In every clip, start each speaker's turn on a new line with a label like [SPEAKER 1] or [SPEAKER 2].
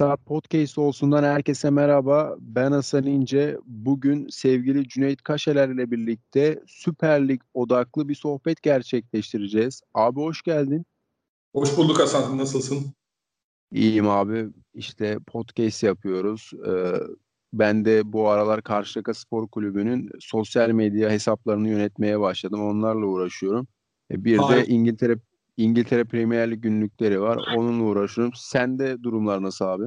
[SPEAKER 1] Maksat Podcast olsundan herkese merhaba. Ben Hasan İnce. Bugün sevgili Cüneyt Kaşeler ile birlikte Süper Lig odaklı bir sohbet gerçekleştireceğiz. Abi hoş geldin.
[SPEAKER 2] Hoş bulduk Hasan. Nasılsın?
[SPEAKER 1] İyiyim abi. İşte podcast yapıyoruz. Ee, ben de bu aralar Karşıyaka Spor Kulübü'nün sosyal medya hesaplarını yönetmeye başladım. Onlarla uğraşıyorum. E, bir Hayır. de İngiltere İngiltere Premier Lig günlükleri var. Onunla uğraşıyorum. Sende durumlar nasıl abi?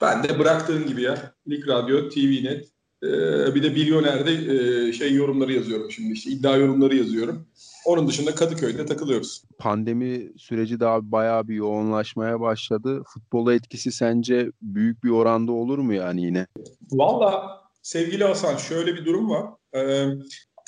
[SPEAKER 2] Ben de bıraktığın gibi ya. Lig Radyo, TVNet. Ee, bir de Milyoner'de e, şey yorumları yazıyorum şimdi işte iddia yorumları yazıyorum. Onun dışında Kadıköy'de takılıyoruz.
[SPEAKER 1] Pandemi süreci daha bayağı bir yoğunlaşmaya başladı. Futbola etkisi sence büyük bir oranda olur mu yani yine?
[SPEAKER 2] Valla sevgili Hasan şöyle bir durum var. Ee,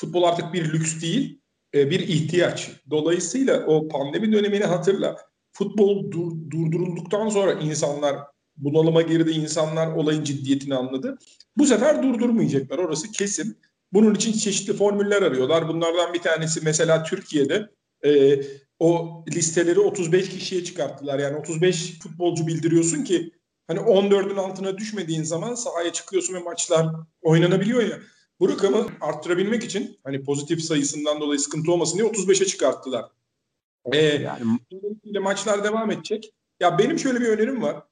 [SPEAKER 2] futbol artık bir lüks değil e, bir ihtiyaç. Dolayısıyla o pandemi dönemini hatırla. Futbol dur, durdurulduktan sonra insanlar bunalıma girdi, insanlar olayın ciddiyetini anladı. Bu sefer durdurmayacaklar orası kesin. Bunun için çeşitli formüller arıyorlar. Bunlardan bir tanesi mesela Türkiye'de e, o listeleri 35 kişiye çıkarttılar. Yani 35 futbolcu bildiriyorsun ki hani 14'ün altına düşmediğin zaman sahaya çıkıyorsun ve maçlar oynanabiliyor ya. Bu rakamı arttırabilmek için hani pozitif sayısından dolayı sıkıntı olmasın diye 35'e çıkarttılar. Ee, yani maçlar devam edecek. Ya benim şöyle bir önerim var.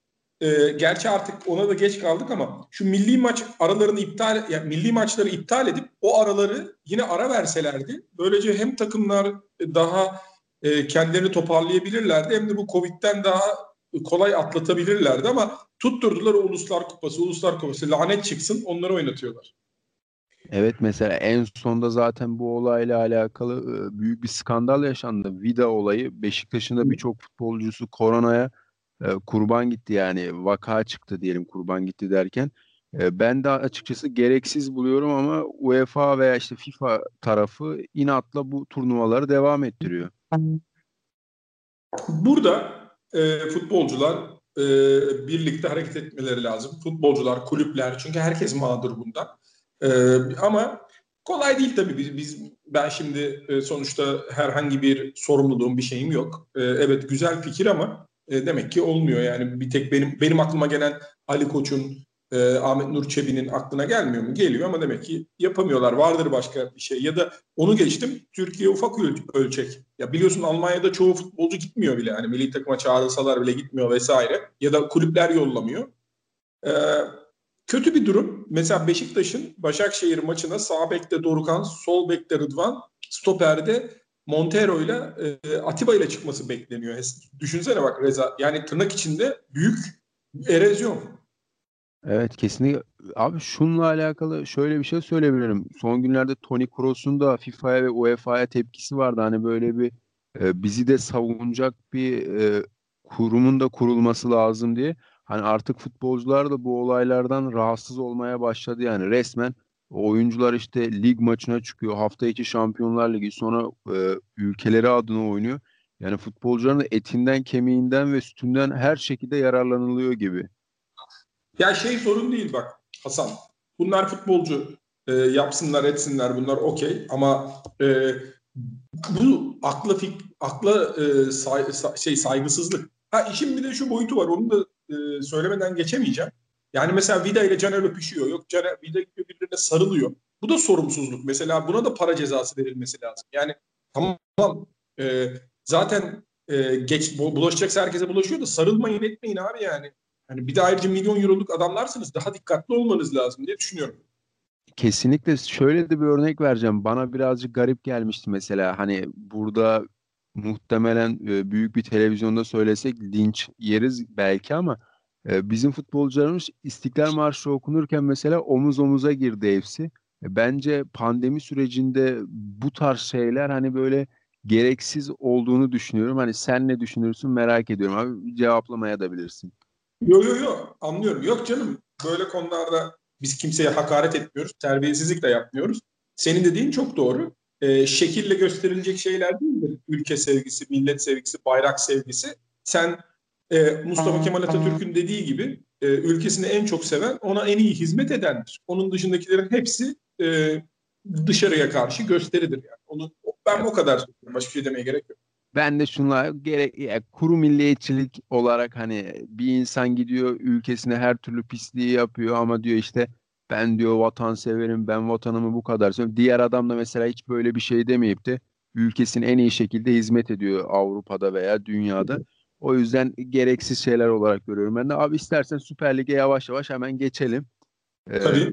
[SPEAKER 2] Ee, gerçi artık ona da geç kaldık ama şu milli maç aralarını iptal yani milli maçları iptal edip o araları yine ara verselerdi. Böylece hem takımlar daha e, kendilerini toparlayabilirlerdi hem de bu Covid'den daha kolay atlatabilirlerdi ama tutturdular o Uluslar Kupası, Uluslar Kupası lanet çıksın onları oynatıyorlar.
[SPEAKER 1] Evet mesela en sonda zaten bu olayla alakalı büyük bir skandal yaşandı. Vida olayı Beşiktaş'ın da birçok futbolcusu koronaya kurban gitti yani vaka çıktı diyelim kurban gitti derken. Ben de açıkçası gereksiz buluyorum ama UEFA veya işte FIFA tarafı inatla bu turnuvaları devam ettiriyor.
[SPEAKER 2] Burada e, futbolcular e, birlikte hareket etmeleri lazım. Futbolcular, kulüpler çünkü herkes mağdur bundan. Ee, ama kolay değil tabii. Biz, biz ben şimdi e, sonuçta herhangi bir sorumluluğum bir şeyim yok. E, evet güzel fikir ama e, demek ki olmuyor. Yani bir tek benim benim aklıma gelen Ali Koç'un e, Ahmet Nur Çebi'nin aklına gelmiyor mu? Geliyor ama demek ki yapamıyorlar. Vardır başka bir şey. Ya da onu geçtim. Türkiye ufak ölçek. Ya biliyorsun Almanya'da çoğu futbolcu gitmiyor bile. Hani milli takıma çağrılsalar bile gitmiyor vesaire. Ya da kulüpler yollamıyor. Ee, Kötü bir durum. Mesela Beşiktaş'ın Başakşehir maçına sağ bekte Dorukan, sol bekte Rıdvan, stoperde Montero ile e, Atiba ile çıkması bekleniyor. Düşünsene bak Reza. Yani tırnak içinde büyük erozyon.
[SPEAKER 1] Evet kesinlikle. Abi şununla alakalı şöyle bir şey söyleyebilirim. Son günlerde Toni Kroos'un da FIFA'ya ve UEFA'ya tepkisi vardı. Hani böyle bir e, bizi de savunacak bir e, kurumun da kurulması lazım diye. Hani artık futbolcular da bu olaylardan rahatsız olmaya başladı yani resmen oyuncular işte lig maçına çıkıyor. Hafta içi Şampiyonlar Ligi sonra e, ülkeleri adına oynuyor. Yani futbolcuların etinden, kemiğinden ve sütünden her şekilde yararlanılıyor gibi.
[SPEAKER 2] Ya şey sorun değil bak Hasan. Bunlar futbolcu e, yapsınlar etsinler bunlar okey ama e, bu akla fik, akla e, say, şey saygısızlık. Ha işin bir de şu boyutu var. Onu da e, söylemeden geçemeyeceğim. Yani mesela Vida ile Caner öpüşüyor. Yok Caner Vida gidiyor birbirine sarılıyor. Bu da sorumsuzluk. Mesela buna da para cezası verilmesi lazım. Yani tamam e, zaten e, geç bulaşacaksa herkese bulaşıyor da sarılmayın etmeyin abi yani. Yani bir de ayrıca milyon euroluk adamlarsınız. Daha dikkatli olmanız lazım diye düşünüyorum.
[SPEAKER 1] Kesinlikle şöyle de bir örnek vereceğim. Bana birazcık garip gelmişti mesela. Hani burada muhtemelen e, büyük bir televizyonda söylesek linç yeriz belki ama e, bizim futbolcularımız İstiklal Marşı okunurken mesela omuz omuza girdi hepsi. E, bence pandemi sürecinde bu tarz şeyler hani böyle gereksiz olduğunu düşünüyorum. Hani sen ne düşünürsün merak ediyorum abi cevaplamaya da bilirsin.
[SPEAKER 2] Yok yok yok anlıyorum. Yok canım böyle konularda biz kimseye hakaret etmiyoruz. Terbiyesizlik de yapmıyoruz. Senin dediğin çok doğru e, şekille gösterilecek şeyler değildir. Ülke sevgisi, millet sevgisi, bayrak sevgisi. Sen e, Mustafa Kemal Atatürk'ün dediği gibi e, ülkesini en çok seven ona en iyi hizmet edendir. Onun dışındakilerin hepsi e, dışarıya karşı gösteridir yani. Onu ben o kadar söylüyorum. Başka şey demeye gerek yok.
[SPEAKER 1] ben de şunla gerek ya, kuru milliyetçilik olarak hani bir insan gidiyor ülkesine her türlü pisliği yapıyor ama diyor işte ben diyor vatan severim ben vatanımı bu kadar seviyorum. Diğer adam da mesela hiç böyle bir şey demeyip de ülkesine en iyi şekilde hizmet ediyor Avrupa'da veya dünyada. O yüzden gereksiz şeyler olarak görüyorum ben de. Abi istersen Süper Lig'e yavaş yavaş hemen geçelim.
[SPEAKER 2] Ee, Tabii.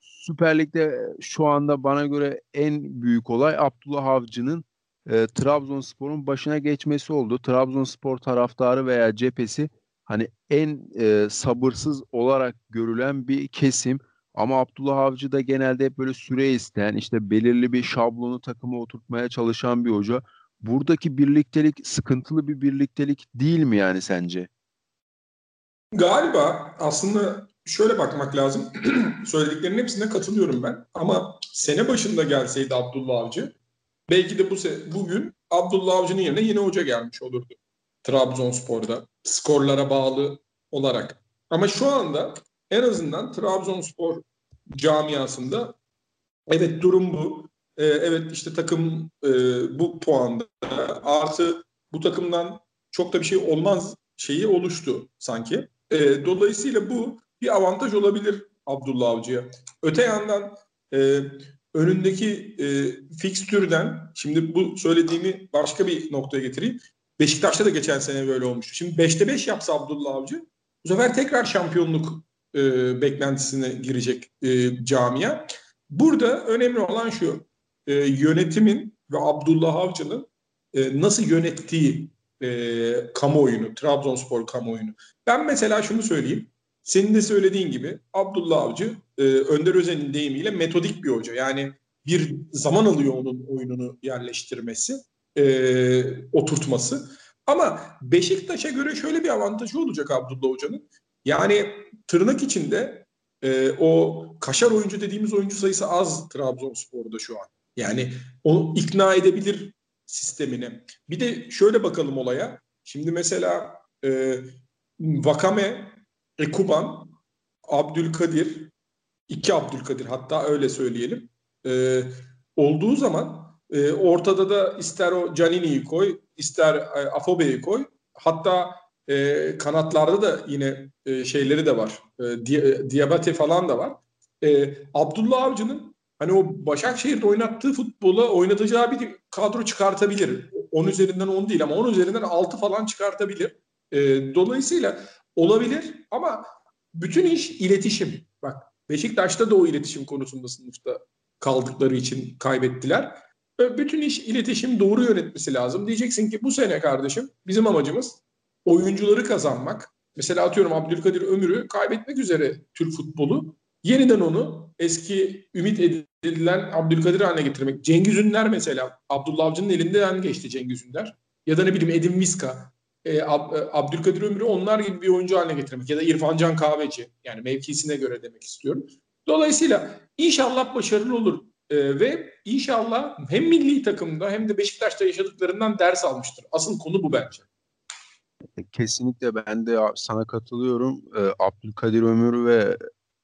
[SPEAKER 1] Süper Lig'de şu anda bana göre en büyük olay Abdullah Avcı'nın e, Trabzonspor'un başına geçmesi oldu. Trabzonspor taraftarı veya cephesi hani en e, sabırsız olarak görülen bir kesim. Ama Abdullah Avcı da genelde hep böyle süre isteyen, işte belirli bir şablonu takıma oturtmaya çalışan bir hoca. Buradaki birliktelik sıkıntılı bir birliktelik değil mi yani sence?
[SPEAKER 2] Galiba aslında şöyle bakmak lazım. Söylediklerinin hepsine katılıyorum ben. Ama sene başında gelseydi Abdullah Avcı belki de bu bugün Abdullah Avcı'nın yerine yeni hoca gelmiş olurdu. Trabzonspor'da skorlara bağlı olarak. Ama şu anda en azından Trabzonspor camiasında evet durum bu. Ee, evet işte takım e, bu puanda artı bu takımdan çok da bir şey olmaz şeyi oluştu sanki. E, dolayısıyla bu bir avantaj olabilir Abdullah Avcı'ya. Öte yandan e, önündeki e, fikstürden şimdi bu söylediğimi başka bir noktaya getireyim. Beşiktaş'ta da geçen sene böyle olmuştu. Şimdi 5'te 5 yapsa Abdullah Avcı bu sefer tekrar şampiyonluk e, beklentisine girecek e, camia. Burada önemli olan şu e, yönetimin ve Abdullah Avcı'nın e, nasıl yönettiği e, kamuoyunu, Trabzonspor kamuoyunu. Ben mesela şunu söyleyeyim. Senin de söylediğin gibi Abdullah Avcı e, Önder Özen'in deyimiyle metodik bir hoca. Yani bir zaman alıyor onun oyununu yerleştirmesi, e, oturtması. Ama Beşiktaş'a göre şöyle bir avantajı olacak Abdullah Hoca'nın. Yani tırnak içinde e, o kaşar oyuncu dediğimiz oyuncu sayısı az Trabzonspor'da şu an. Yani onu ikna edebilir sistemine. Bir de şöyle bakalım olaya. Şimdi mesela e, Vakame, Ekuban, Abdülkadir, iki Abdülkadir hatta öyle söyleyelim. E, olduğu zaman e, ortada da ister o Canini'yi koy, ister e, Afobe'yi koy. Hatta e, kanatlarda da yine e, şeyleri de var. E, di, Diabate falan da var. E, Abdullah Avcı'nın hani o Başakşehir'de oynattığı futbola oynatacağı bir kadro çıkartabilir. 10 üzerinden 10 değil ama 10 üzerinden 6 falan çıkartabilir. E, dolayısıyla olabilir ama bütün iş iletişim. Bak Beşiktaş'ta da o iletişim konusunda sınıfta kaldıkları için kaybettiler. Bütün iş iletişim doğru yönetmesi lazım. Diyeceksin ki bu sene kardeşim bizim amacımız oyuncuları kazanmak. Mesela atıyorum Abdülkadir Ömür'ü kaybetmek üzere Türk futbolu. Yeniden onu eski ümit edilen Abdülkadir haline getirmek. Cengiz Ünler mesela Abdullah Avcı'nın elinden geçti Cengiz Ünler. Ya da ne bileyim Edin Miska, e, Ab, e, Abdülkadir Ömür'ü onlar gibi bir oyuncu haline getirmek. Ya da İrfan Can Kahveci yani mevkisine göre demek istiyorum. Dolayısıyla inşallah başarılı olur. E, ve inşallah hem milli takımda hem de Beşiktaş'ta yaşadıklarından ders almıştır. Asıl konu bu bence.
[SPEAKER 1] Kesinlikle ben de sana katılıyorum. Abdülkadir Ömür ve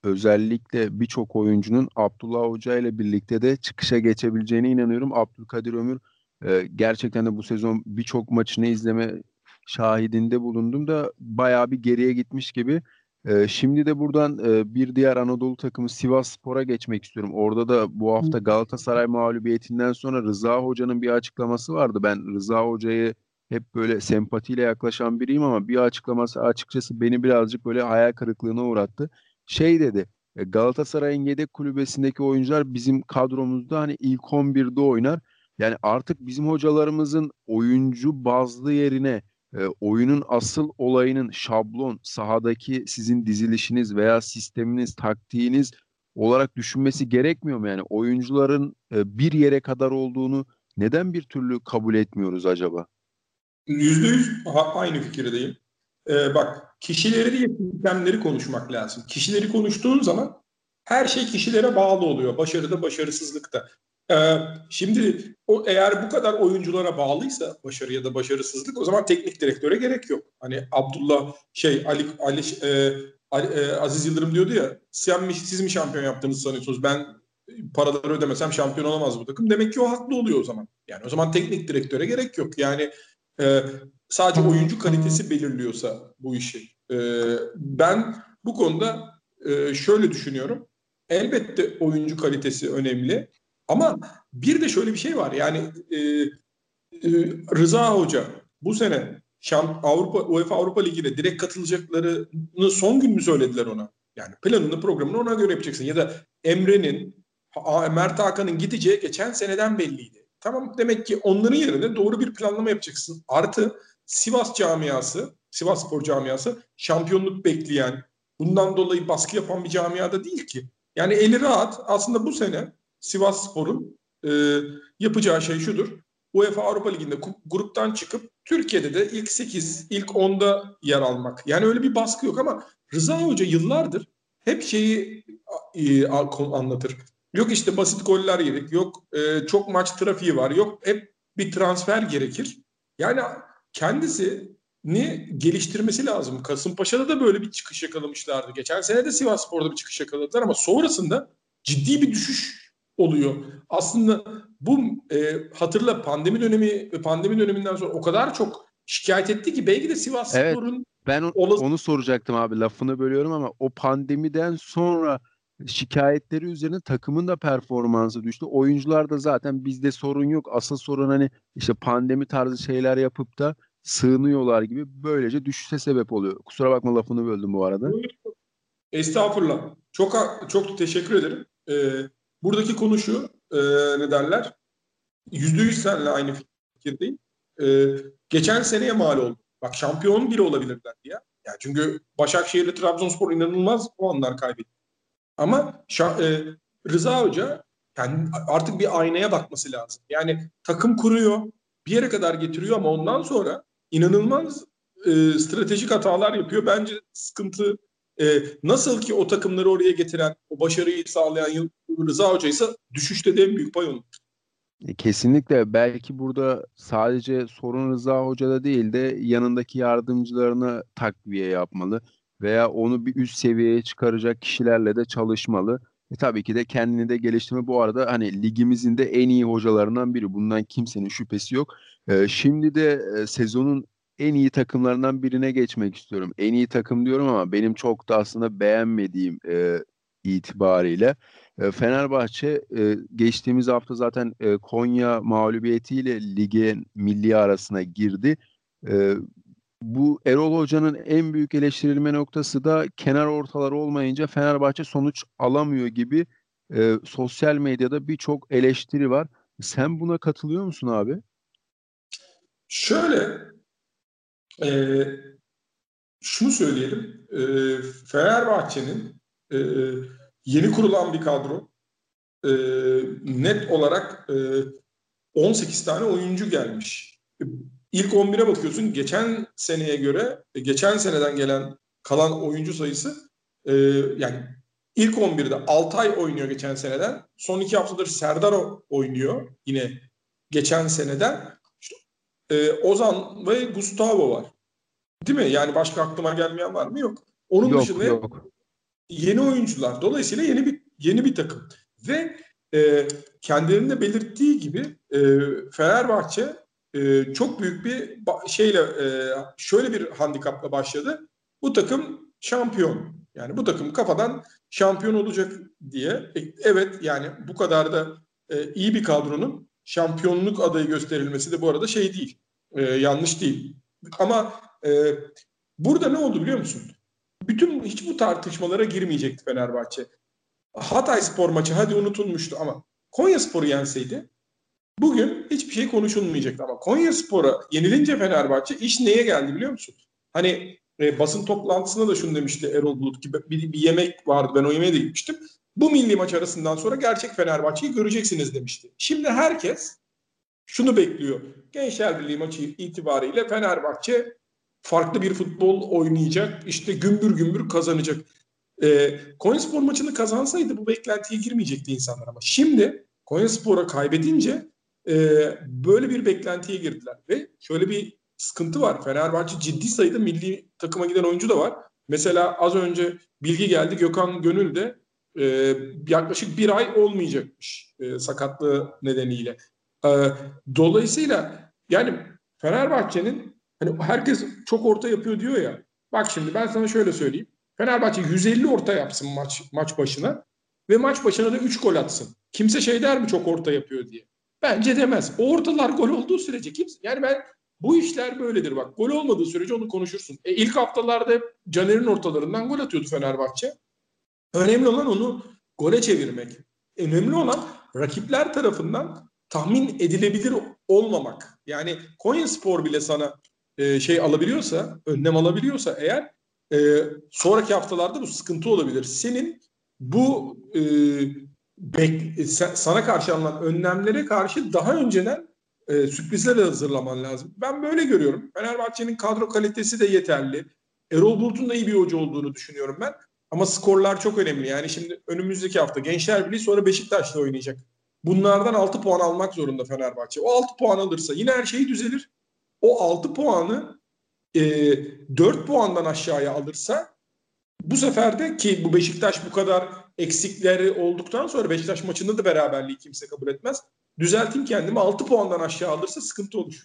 [SPEAKER 1] özellikle birçok oyuncunun Abdullah Hoca ile birlikte de çıkışa geçebileceğine inanıyorum. Abdülkadir Ömür e, gerçekten de bu sezon birçok maçını izleme şahidinde bulundum da bayağı bir geriye gitmiş gibi. E, şimdi de buradan e, bir diğer Anadolu takımı Sivas Spor'a geçmek istiyorum. Orada da bu hafta Galatasaray mağlubiyetinden sonra Rıza Hoca'nın bir açıklaması vardı. Ben Rıza Hoca'yı hep böyle sempatiyle yaklaşan biriyim ama bir açıklaması açıkçası beni birazcık böyle hayal kırıklığına uğrattı şey dedi. E, Galatasaray'ın yedek kulübesindeki oyuncular bizim kadromuzda hani ilk 11'de oynar. Yani artık bizim hocalarımızın oyuncu bazlı yerine e, oyunun asıl olayının şablon, sahadaki sizin dizilişiniz veya sisteminiz, taktiğiniz olarak düşünmesi gerekmiyor mu? Yani oyuncuların e, bir yere kadar olduğunu neden bir türlü kabul etmiyoruz acaba?
[SPEAKER 2] Yüzde yüz aynı fikirdeyim. Ee, bak kişileri değil sistemleri konuşmak lazım. Kişileri konuştuğun zaman her şey kişilere bağlı oluyor. Başarıda başarısızlıkta. Ee, şimdi o eğer bu kadar oyunculara bağlıysa başarı ya da başarısızlık o zaman teknik direktöre gerek yok. Hani Abdullah şey Ali Ali, e, Ali e, Aziz Yıldırım diyordu ya sen mi, siz mi şampiyon yaptığınızı sanıyorsunuz? Ben paraları ödemesem şampiyon olamaz bu takım. Demek ki o haklı oluyor o zaman. Yani o zaman teknik direktöre gerek yok. Yani E, sadece oyuncu kalitesi belirliyorsa bu işi. E, ben bu konuda e, şöyle düşünüyorum. Elbette oyuncu kalitesi önemli. Ama bir de şöyle bir şey var. Yani e, e, Rıza Hoca bu sene Şamp Avrupa UEFA Avrupa Ligi'ne direkt katılacaklarını son gün mü söylediler ona? Yani planını programını ona göre yapacaksın. Ya da Emre'nin Mert Hakan'ın gideceği geçen seneden belliydi. Tamam demek ki onların yerine doğru bir planlama yapacaksın. Artı Sivas camiası, Sivas Spor camiası şampiyonluk bekleyen, bundan dolayı baskı yapan bir camiada değil ki. Yani eli rahat. Aslında bu sene Sivas Spor'un e, yapacağı şey şudur. UEFA Avrupa Ligi'nde gruptan çıkıp Türkiye'de de ilk 8, ilk 10'da yer almak. Yani öyle bir baskı yok ama Rıza Hoca yıllardır hep şeyi e, anlatır. Yok işte basit goller yedik, yok e, çok maç trafiği var, yok hep bir transfer gerekir. Yani kendisi ni geliştirmesi lazım. Kasımpaşa'da da böyle bir çıkış yakalamışlardı. Geçen sene de Sivas Spor'da bir çıkış yakaladılar ama sonrasında ciddi bir düşüş oluyor. Aslında bu e, hatırla pandemi dönemi ve pandemi döneminden sonra o kadar çok şikayet etti ki belki de Sivas
[SPEAKER 1] evet,
[SPEAKER 2] Spor'un
[SPEAKER 1] ben o, olası... onu soracaktım abi lafını bölüyorum ama o pandemiden sonra şikayetleri üzerine takımın da performansı düştü. Oyuncular da zaten bizde sorun yok. Asıl sorun hani işte pandemi tarzı şeyler yapıp da sığınıyorlar gibi böylece düşüşe sebep oluyor. Kusura bakma lafını böldüm bu arada.
[SPEAKER 2] Estağfurullah. Çok çok teşekkür ederim. Ee, buradaki konu şu e, ne derler? Yüzde yüz seninle aynı fikirdeyim. Ee, geçen seneye mal oldu. Bak şampiyon bile olabilirler ya. Yani çünkü Başakşehir ile Trabzonspor inanılmaz puanlar kaybetti. Ama şa- e, Rıza Hoca yani artık bir aynaya bakması lazım. Yani takım kuruyor, bir yere kadar getiriyor ama ondan sonra inanılmaz e, stratejik hatalar yapıyor. Bence sıkıntı e, nasıl ki o takımları oraya getiren, o başarıyı sağlayan Rıza Hoca ise düşüşte de en büyük pay onun.
[SPEAKER 1] E, kesinlikle belki burada sadece sorun Rıza Hoca'da değil de yanındaki yardımcılarına takviye yapmalı veya onu bir üst seviyeye çıkaracak kişilerle de çalışmalı. E tabii ki de kendini de geliştirme bu arada hani ligimizin de en iyi hocalarından biri. Bundan kimsenin şüphesi yok. E, şimdi de e, sezonun en iyi takımlarından birine geçmek istiyorum. En iyi takım diyorum ama benim çok da aslında beğenmediğim e, itibariyle. E, Fenerbahçe e, geçtiğimiz hafta zaten e, Konya mağlubiyetiyle lige milli arasına girdi. E, bu Erol Hoca'nın en büyük eleştirilme noktası da kenar ortalar olmayınca Fenerbahçe sonuç alamıyor gibi e, sosyal medyada birçok eleştiri var. Sen buna katılıyor musun abi?
[SPEAKER 2] Şöyle e, şunu söyleyelim. E, Fenerbahçe'nin e, yeni kurulan bir kadro e, net olarak e, 18 tane oyuncu gelmiş. İlk 11'e bakıyorsun geçen seneye göre e, geçen seneden gelen kalan oyuncu sayısı e, yani ilk 11'de Altay oynuyor geçen seneden. Son iki haftadır Serdar oynuyor yine geçen seneden. İşte, e, Ozan ve Gustavo var. Değil mi? Yani başka aklıma gelmeyen var mı? Yok. Onun yok, dışında yok. yeni oyuncular. Dolayısıyla yeni bir yeni bir takım. Ve e, kendilerinde belirttiği gibi e, Fenerbahçe e, çok büyük bir şeyle e, şöyle bir handikapla başladı. Bu takım şampiyon. Yani bu takım kafadan şampiyon olacak diye. E, evet yani bu kadar da e, iyi bir kadronun şampiyonluk adayı gösterilmesi de bu arada şey değil. E, yanlış değil. Ama e, burada ne oldu biliyor musun? Bütün hiç bu tartışmalara girmeyecekti Fenerbahçe. Hatay spor maçı hadi unutulmuştu ama Konya sporu yenseydi bugün hiçbir şey konuşulmayacaktı. Ama Konya spora yenilince Fenerbahçe iş neye geldi biliyor musun? Hani e, basın toplantısında da şunu demişti Erol Bulut gibi bir, bir yemek vardı ben o yemeğe de gitmiştim. Bu milli maç arasından sonra gerçek Fenerbahçe'yi göreceksiniz demişti. Şimdi herkes şunu bekliyor. Gençler Birliği maçı itibariyle Fenerbahçe farklı bir futbol oynayacak. İşte gümbür gümbür kazanacak. E, Konyaspor maçını kazansaydı bu beklentiye girmeyecekti insanlar ama şimdi Konyaspor'a kaybedince e, böyle bir beklentiye girdiler ve şöyle bir sıkıntı var. Fenerbahçe ciddi sayıda milli takıma giden oyuncu da var. Mesela az önce bilgi geldi Gökhan Gönül de e, yaklaşık bir ay olmayacakmış e, sakatlığı nedeniyle. E, dolayısıyla yani Fenerbahçe'nin hani herkes çok orta yapıyor diyor ya. Bak şimdi ben sana şöyle söyleyeyim. Fenerbahçe 150 orta yapsın maç maç başına ve maç başına da 3 gol atsın. Kimse şey der mi çok orta yapıyor diye. Bence demez. Ortalar gol olduğu sürece kimse yani ben bu işler böyledir bak. Gol olmadığı sürece onu konuşursun. E, ilk haftalarda Caner'in ortalarından gol atıyordu Fenerbahçe. Önemli olan onu gole çevirmek. Önemli olan rakipler tarafından tahmin edilebilir olmamak. Yani Konya Spor bile sana e, şey alabiliyorsa, önlem alabiliyorsa eğer e, sonraki haftalarda bu sıkıntı olabilir. Senin bu e, bek, sana karşı alınan önlemlere karşı daha önceden e, sürprizler hazırlaman lazım. Ben böyle görüyorum. Fenerbahçe'nin kadro kalitesi de yeterli. Erol Bulut'un da iyi bir hoca olduğunu düşünüyorum ben. Ama skorlar çok önemli. Yani şimdi önümüzdeki hafta Gençler Birliği sonra Beşiktaş'la oynayacak. Bunlardan 6 puan almak zorunda Fenerbahçe. O 6 puan alırsa yine her şey düzelir. O 6 puanı e, 4 puandan aşağıya alırsa bu sefer de ki bu Beşiktaş bu kadar eksikleri olduktan sonra Beşiktaş maçında da beraberliği kimse kabul etmez. Düzelteyim kendimi 6 puandan aşağı alırsa sıkıntı olur.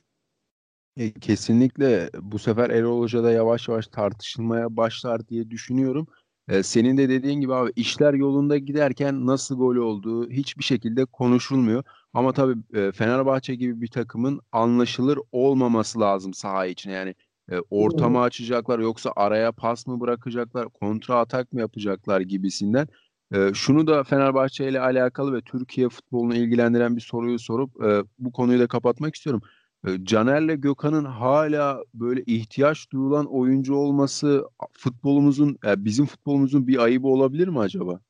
[SPEAKER 1] E, kesinlikle bu sefer Erol Hoca da yavaş yavaş tartışılmaya başlar diye düşünüyorum. E, senin de dediğin gibi abi işler yolunda giderken nasıl gol olduğu hiçbir şekilde konuşulmuyor. Ama tabii e, Fenerbahçe gibi bir takımın anlaşılır olmaması lazım saha için. Yani e, ortamı açacaklar yoksa araya pas mı bırakacaklar, kontra atak mı yapacaklar gibisinden. E, şunu da Fenerbahçe ile alakalı ve Türkiye futbolunu ilgilendiren bir soruyu sorup e, bu konuyu da kapatmak istiyorum. E, Caner'le Gökhan'ın hala böyle ihtiyaç duyulan oyuncu olması futbolumuzun, yani bizim futbolumuzun bir ayıbı olabilir mi acaba?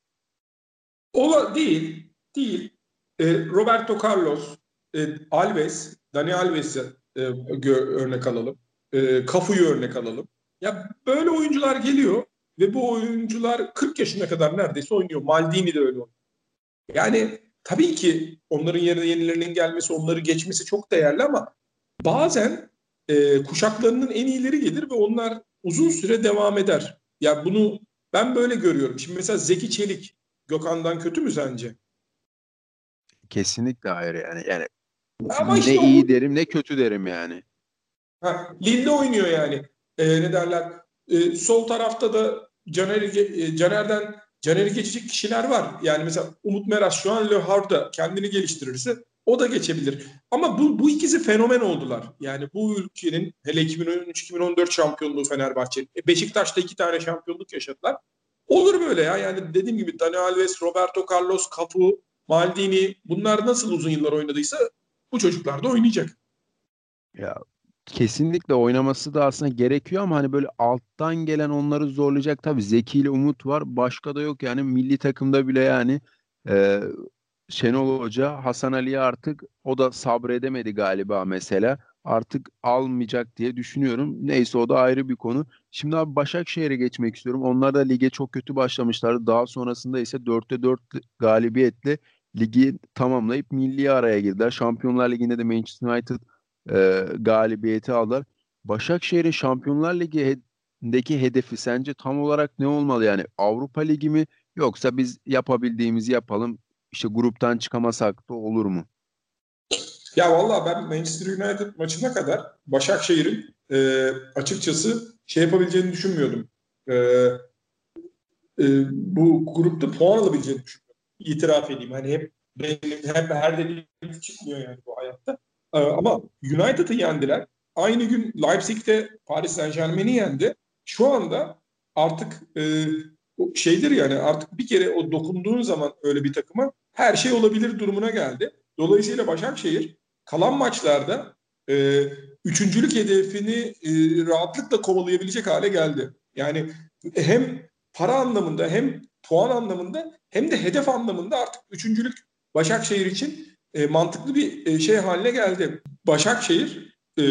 [SPEAKER 2] Ola değil, değil. E, Roberto Carlos, e, Alves, Dani Alves'i e, örnek alalım. E, Kafu'yu örnek alalım. Ya böyle oyuncular geliyor ve bu oyuncular 40 yaşına kadar neredeyse oynuyor. Maldini de öyle oynuyor. Yani tabii ki onların yerine yenilerinin gelmesi, onları geçmesi çok değerli ama bazen e, kuşaklarının en iyileri gelir ve onlar uzun süre devam eder. Ya yani bunu ben böyle görüyorum. Şimdi mesela Zeki Çelik Gökhan'dan kötü mü sence?
[SPEAKER 1] Kesinlikle hayır yani. Yani Ama ne işte iyi o... derim ne kötü derim yani.
[SPEAKER 2] Ha, Lille oynuyor yani. Ee, ne derler? Ee, sol tarafta da Caner, e, Caner'den Caner'i geçecek kişiler var. Yani mesela Umut Meras şu an Le Havre'da kendini geliştirirse o da geçebilir. Ama bu, bu ikisi fenomen oldular. Yani bu ülkenin hele 2013-2014 şampiyonluğu Fenerbahçe. E, Beşiktaş'ta iki tane şampiyonluk yaşadılar. Olur böyle ya. Yani dediğim gibi Dani Alves, Roberto Carlos, Cafu, Maldini bunlar nasıl uzun yıllar oynadıysa bu çocuklar da oynayacak.
[SPEAKER 1] Ya kesinlikle oynaması da aslında gerekiyor ama hani böyle alttan gelen onları zorlayacak tabii Zeki ile Umut var. Başka da yok yani milli takımda bile yani e, Şenol Hoca Hasan Ali'ye artık o da sabredemedi galiba mesela. Artık almayacak diye düşünüyorum. Neyse o da ayrı bir konu. Şimdi abi Başakşehir'e geçmek istiyorum. Onlar da lige çok kötü başlamışlardı. Daha sonrasında ise 4'te 4 galibiyetle ligi tamamlayıp milli araya girdiler. Şampiyonlar Ligi'nde de Manchester United e, galibiyeti aldılar. Başakşehir'in Şampiyonlar Ligi'ndeki hedefi sence tam olarak ne olmalı? Yani Avrupa Ligi mi yoksa biz yapabildiğimizi yapalım işte gruptan çıkamasak da olur mu?
[SPEAKER 2] Ya valla ben Manchester United maçına kadar Başakşehir'in e, açıkçası şey yapabileceğini düşünmüyordum. E, e, bu grupta puan alabileceğini düşünüyordum. İtiraf edeyim. Hani hep benim, hep her dediğim çıkmıyor yani bu hayatta. E, ama United'ı yendiler. Aynı gün Leipzig'te Paris Saint Germain'i yendi. Şu anda artık e, şeydir yani artık bir kere o dokunduğun zaman öyle bir takıma her şey olabilir durumuna geldi. Dolayısıyla Başakşehir kalan maçlarda e, üçüncülük hedefini e, rahatlıkla kovalayabilecek hale geldi. Yani hem para anlamında hem puan anlamında hem de hedef anlamında artık üçüncülük Başakşehir için e, mantıklı bir e, şey haline geldi. Başakşehir e,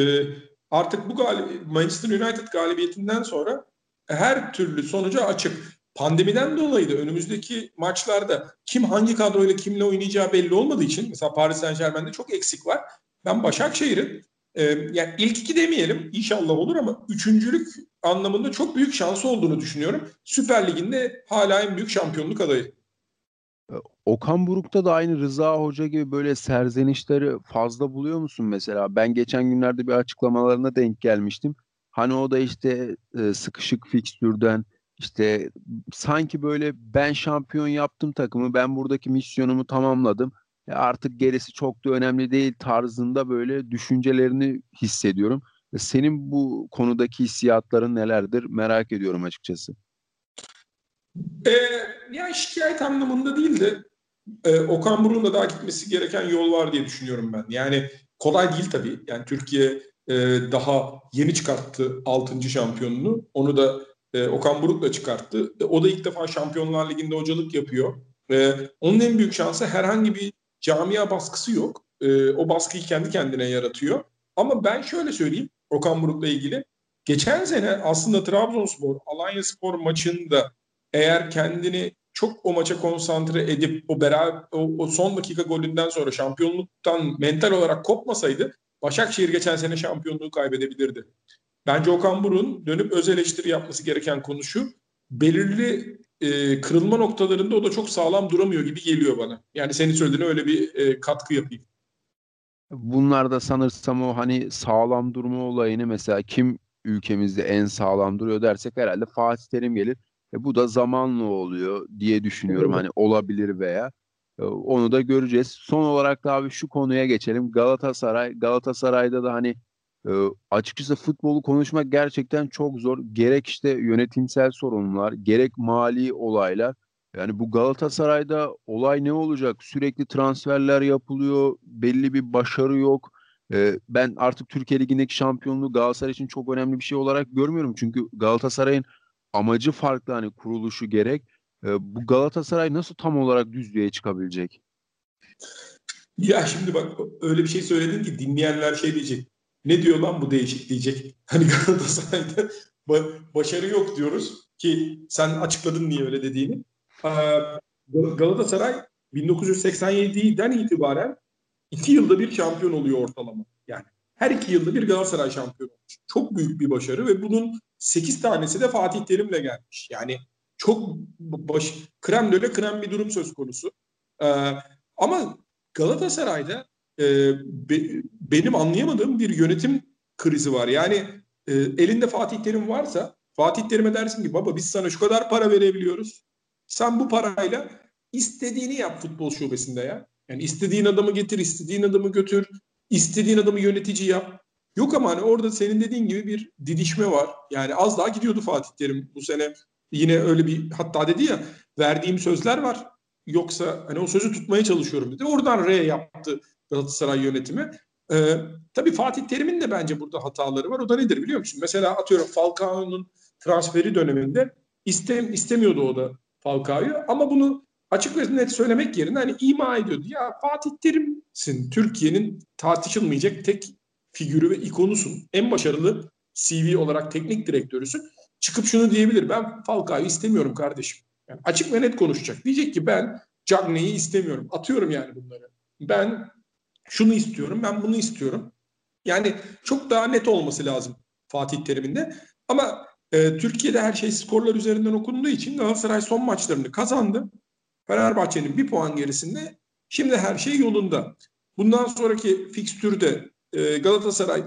[SPEAKER 2] artık bu galib Manchester United galibiyetinden sonra her türlü sonuca açık pandemiden dolayı da önümüzdeki maçlarda kim hangi kadroyla kimle oynayacağı belli olmadığı için mesela Paris Saint Germain'de çok eksik var. Ben Başakşehir'in e, yani ilk iki demeyelim inşallah olur ama üçüncülük anlamında çok büyük şansı olduğunu düşünüyorum. Süper Lig'inde hala en büyük şampiyonluk adayı.
[SPEAKER 1] Okan Buruk'ta da aynı Rıza Hoca gibi böyle serzenişleri fazla buluyor musun mesela? Ben geçen günlerde bir açıklamalarına denk gelmiştim. Hani o da işte e, sıkışık fikstürden işte sanki böyle ben şampiyon yaptım takımı, ben buradaki misyonumu tamamladım. E artık gerisi çok da önemli değil tarzında böyle düşüncelerini hissediyorum. E senin bu konudaki hissiyatların nelerdir merak ediyorum açıkçası.
[SPEAKER 2] E, yani şikayet anlamında değil de e, Okan Buruk'un da daha gitmesi gereken yol var diye düşünüyorum ben. Yani kolay değil tabii. Yani Türkiye e, daha yeni çıkarttı 6. şampiyonunu. Onu da e, Okan Buruk da çıkarttı. E, o da ilk defa Şampiyonlar Ligi'nde hocalık yapıyor. E, onun en büyük şansı herhangi bir camia baskısı yok. E, o baskıyı kendi kendine yaratıyor. Ama ben şöyle söyleyeyim Okan Buruk'la ilgili. Geçen sene aslında Trabzonspor, Alanya Spor maçında eğer kendini çok o maça konsantre edip o beraber o, o son dakika golünden sonra şampiyonluktan mental olarak kopmasaydı Başakşehir geçen sene şampiyonluğu kaybedebilirdi. Bence Okan Buruk'un dönüp öz eleştiri yapması gereken konu şu. Belirli e, kırılma noktalarında o da çok sağlam duramıyor gibi geliyor bana. Yani senin söylediğine öyle bir e, katkı yapayım.
[SPEAKER 1] Bunlar da sanırsam o hani sağlam durma olayını mesela kim ülkemizde en sağlam duruyor dersek herhalde Fatih Terim gelir. E, bu da zamanla oluyor diye düşünüyorum. Hani olabilir veya e, onu da göreceğiz. Son olarak da abi şu konuya geçelim. Galatasaray, Galatasaray'da da hani e, açıkçası futbolu konuşmak gerçekten çok zor. Gerek işte yönetimsel sorunlar, gerek mali olaylar. Yani bu Galatasaray'da olay ne olacak? Sürekli transferler yapılıyor, belli bir başarı yok. E, ben artık Türkiye Ligi'ndeki şampiyonluğu Galatasaray için çok önemli bir şey olarak görmüyorum. Çünkü Galatasaray'ın amacı farklı hani kuruluşu gerek. E, bu Galatasaray nasıl tam olarak düzlüğe çıkabilecek?
[SPEAKER 2] Ya şimdi bak öyle bir şey söyledin ki dinleyenler şey diyecek. Ne diyor lan bu değişik diyecek. Hani Galatasaray'da başarı yok diyoruz ki sen açıkladın niye öyle dediğini. Galatasaray 1987'den itibaren iki yılda bir şampiyon oluyor ortalama. Her iki yılda bir Galatasaray şampiyon olmuş. Çok büyük bir başarı ve bunun 8 tanesi de Fatih Terim'le gelmiş. Yani çok baş, krem döle krem bir durum söz konusu. Ee, ama Galatasaray'da e, be, benim anlayamadığım bir yönetim krizi var. Yani e, elinde Fatih Terim varsa Fatih Terim'e dersin ki baba biz sana şu kadar para verebiliyoruz. Sen bu parayla istediğini yap futbol şubesinde ya. Yani istediğin adamı getir, istediğin adamı götür, istediğin adamı yönetici yap. Yok ama hani orada senin dediğin gibi bir didişme var. Yani az daha gidiyordu Fatih Terim bu sene. Yine öyle bir hatta dedi ya verdiğim sözler var. Yoksa hani o sözü tutmaya çalışıyorum dedi. Oradan R yaptı Galatasaray yönetimi. Ee, tabii Fatih Terim'in de bence burada hataları var. O da nedir biliyor musun? Mesela atıyorum Falcao'nun transferi döneminde istem, istemiyordu o da Falcao'yu. Ama bunu açık ve net söylemek yerine hani ima ediyordu. Ya Fatih Terim'sin. Türkiye'nin tartışılmayacak tek figürü ve ikonusun. En başarılı CV olarak teknik direktörüsün. Çıkıp şunu diyebilir. Ben Falcao'yu istemiyorum kardeşim. Yani açık ve net konuşacak. Diyecek ki ben Cagney'i istemiyorum. Atıyorum yani bunları. Ben şunu istiyorum, ben bunu istiyorum. Yani çok daha net olması lazım Fatih Terim'in. Ama e, Türkiye'de her şey skorlar üzerinden okunduğu için Galatasaray son maçlarını kazandı. Fenerbahçe'nin bir puan gerisinde. Şimdi her şey yolunda. Bundan sonraki fikstürde e, Galatasaray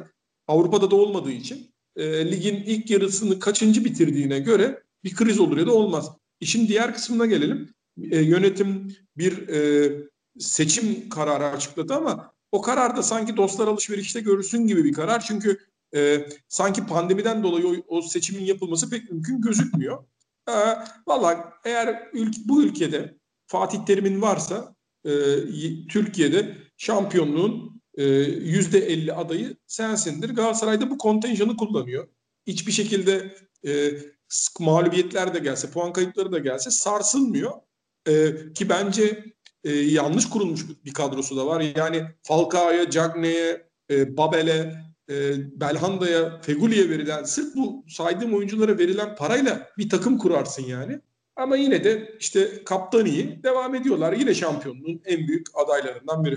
[SPEAKER 2] Avrupa'da da olmadığı için e, ligin ilk yarısını kaçıncı bitirdiğine göre bir kriz olur ya da olmaz. İşin diğer kısmına gelelim. E, yönetim bir e, seçim kararı açıkladı ama o karar da sanki dostlar alışverişte görürsün gibi bir karar. Çünkü e, sanki pandemiden dolayı o, o seçimin yapılması pek mümkün gözükmüyor. E, Valla eğer ülk, bu ülkede Fatih Terim'in varsa e, Türkiye'de şampiyonluğun e, yüzde 50 adayı sensindir. Galatasaray'da bu kontenjanı kullanıyor. Hiçbir şekilde e, mağlubiyetler de gelse, puan kayıpları da gelse sarsılmıyor. E, ki bence e, yanlış kurulmuş bir kadrosu da var. Yani Falcao'ya, Cagne'ye, e, Babel'e, e, Belhanda'ya, Feguli'ye verilen, sırf bu saydığım oyunculara verilen parayla bir takım kurarsın yani. Ama yine de işte kaptan iyi devam ediyorlar. Yine şampiyonluğun en büyük adaylarından biri.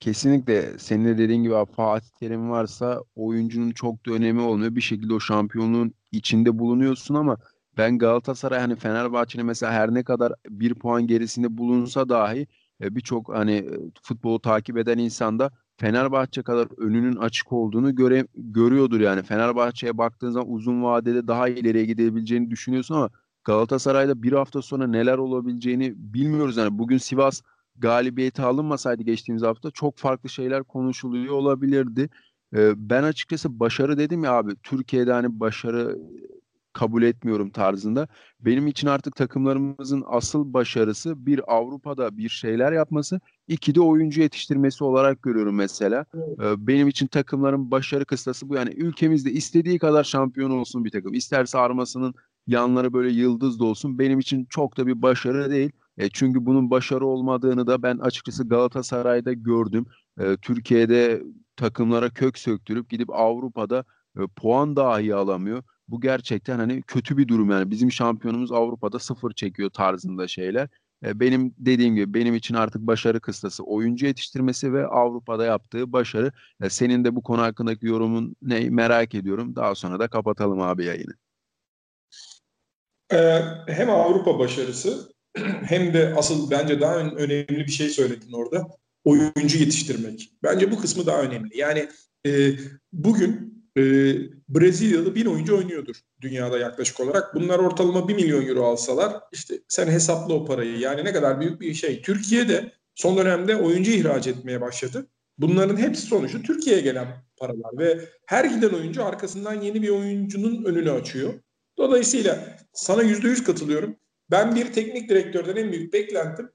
[SPEAKER 1] Kesinlikle senin de dediğin gibi Fatih Terim varsa oyuncunun çok da önemi olmuyor. Bir şekilde o şampiyonluğun içinde bulunuyorsun ama ben Galatasaray hani Fenerbahçe'nin mesela her ne kadar bir puan gerisinde bulunsa dahi e, birçok hani e, futbolu takip eden insan da Fenerbahçe kadar önünün açık olduğunu göre, görüyordur yani. Fenerbahçe'ye baktığın zaman uzun vadede daha ileriye gidebileceğini düşünüyorsun ama Galatasaray'da bir hafta sonra neler olabileceğini bilmiyoruz. Yani bugün Sivas galibiyeti alınmasaydı geçtiğimiz hafta çok farklı şeyler konuşuluyor olabilirdi. Ee, ben açıkçası başarı dedim ya abi Türkiye'de hani başarı kabul etmiyorum tarzında. Benim için artık takımlarımızın asıl başarısı bir Avrupa'da bir şeyler yapması, iki de oyuncu yetiştirmesi olarak görüyorum mesela. Evet. Benim için takımların başarı kıstası bu. Yani ülkemizde istediği kadar şampiyon olsun bir takım. İsterse armasının yanları böyle yıldız da olsun. Benim için çok da bir başarı değil. E, çünkü bunun başarı olmadığını da ben açıkçası Galatasaray'da gördüm. E, Türkiye'de takımlara kök söktürüp gidip Avrupa'da e, puan dahi alamıyor. Bu gerçekten hani kötü bir durum yani. Bizim şampiyonumuz Avrupa'da sıfır çekiyor tarzında şeyler. E, benim dediğim gibi benim için artık başarı kıstası oyuncu yetiştirmesi ve Avrupa'da yaptığı başarı. E, senin de bu konu hakkındaki yorumun ne merak ediyorum. Daha sonra da kapatalım abi yayını.
[SPEAKER 2] Ee, hem Avrupa başarısı hem de asıl bence daha önemli bir şey söyledin orada. Oyuncu yetiştirmek. Bence bu kısmı daha önemli. Yani e, bugün e, Brezilyalı bin oyuncu oynuyordur dünyada yaklaşık olarak. Bunlar ortalama 1 milyon euro alsalar işte sen hesapla o parayı. Yani ne kadar büyük bir şey. Türkiye'de son dönemde oyuncu ihraç etmeye başladı. Bunların hepsi sonucu Türkiye'ye gelen paralar ve her giden oyuncu arkasından yeni bir oyuncunun önünü açıyor. Dolayısıyla sana yüzde yüz katılıyorum. Ben bir teknik direktörden en büyük beklentim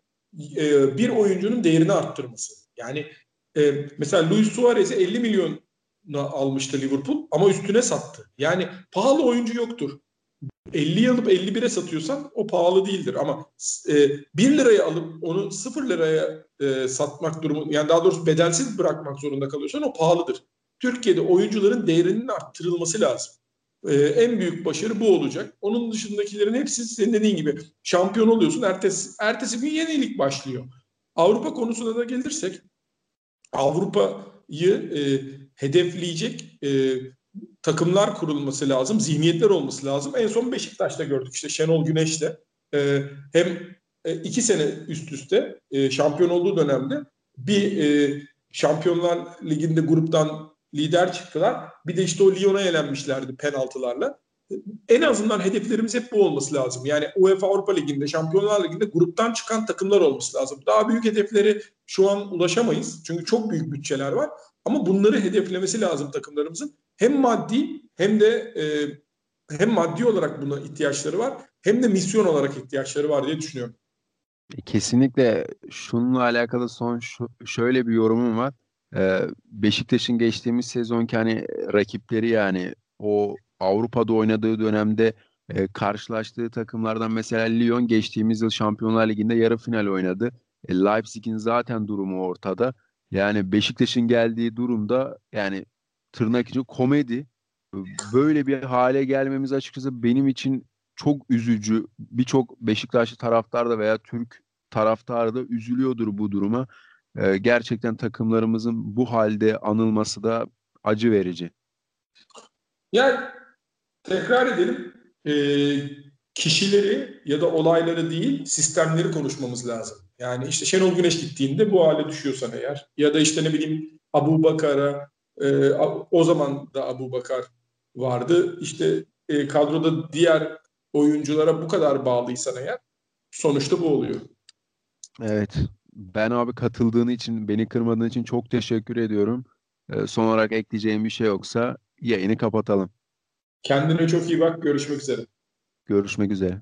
[SPEAKER 2] e, bir oyuncunun değerini arttırması. Yani e, mesela Luis Suarez'i 50 milyon almıştı Liverpool ama üstüne sattı. Yani pahalı oyuncu yoktur. 50 alıp 51'e satıyorsan o pahalı değildir ama e, 1 liraya alıp onu 0 liraya e, satmak durumu yani daha doğrusu bedelsiz bırakmak zorunda kalıyorsan o pahalıdır. Türkiye'de oyuncuların değerinin arttırılması lazım. E, en büyük başarı bu olacak. Onun dışındakilerin hepsi senin dediğin gibi şampiyon oluyorsun. Ertesi, ertesi gün yenilik başlıyor. Avrupa konusuna da gelirsek Avrupa'yı e, hedefleyecek e, takımlar kurulması lazım, zihniyetler olması lazım. En son Beşiktaş'ta gördük işte Şenol Güneş'te e, hem e, iki sene üst üste e, şampiyon olduğu dönemde bir e, Şampiyonlar Ligi'nde gruptan lider çıktılar. Bir de işte o Lyon'a elenmişlerdi penaltılarla. En azından hedeflerimiz hep bu olması lazım. Yani UEFA Avrupa Ligi'nde, Şampiyonlar Ligi'nde gruptan çıkan takımlar olması lazım. Daha büyük hedefleri şu an ulaşamayız. Çünkü çok büyük bütçeler var. Ama bunları hedeflemesi lazım takımlarımızın. Hem maddi hem de e, hem maddi olarak buna ihtiyaçları var hem de misyon olarak ihtiyaçları var diye düşünüyorum.
[SPEAKER 1] Kesinlikle şununla alakalı son şu, şöyle bir yorumum var. Ee, Beşiktaş'ın geçtiğimiz sezonki hani rakipleri yani o Avrupa'da oynadığı dönemde e, karşılaştığı takımlardan mesela Lyon geçtiğimiz yıl Şampiyonlar Ligi'nde yarı final oynadı. E, Leipzig'in zaten durumu ortada. Yani Beşiktaş'ın geldiği durumda yani tırnak içi komedi. Böyle bir hale gelmemiz açıkçası benim için çok üzücü. Birçok Beşiktaşlı taraftar da veya Türk taraftarı da üzülüyordur bu duruma. Ee, gerçekten takımlarımızın bu halde anılması da acı verici.
[SPEAKER 2] Yani tekrar edelim. E, kişileri ya da olayları değil sistemleri konuşmamız lazım. Yani işte Şenol Güneş gittiğinde bu hale düşüyorsan eğer ya da işte ne bileyim Abu Bakar'a e, o zaman da Abu Bakar vardı. İşte e, kadroda diğer oyunculara bu kadar bağlıysan eğer sonuçta bu oluyor.
[SPEAKER 1] Evet. Ben abi katıldığın için, beni kırmadığın için çok teşekkür ediyorum. E, son olarak ekleyeceğim bir şey yoksa yayını kapatalım.
[SPEAKER 2] Kendine çok iyi bak. Görüşmek üzere.
[SPEAKER 1] Görüşmek üzere.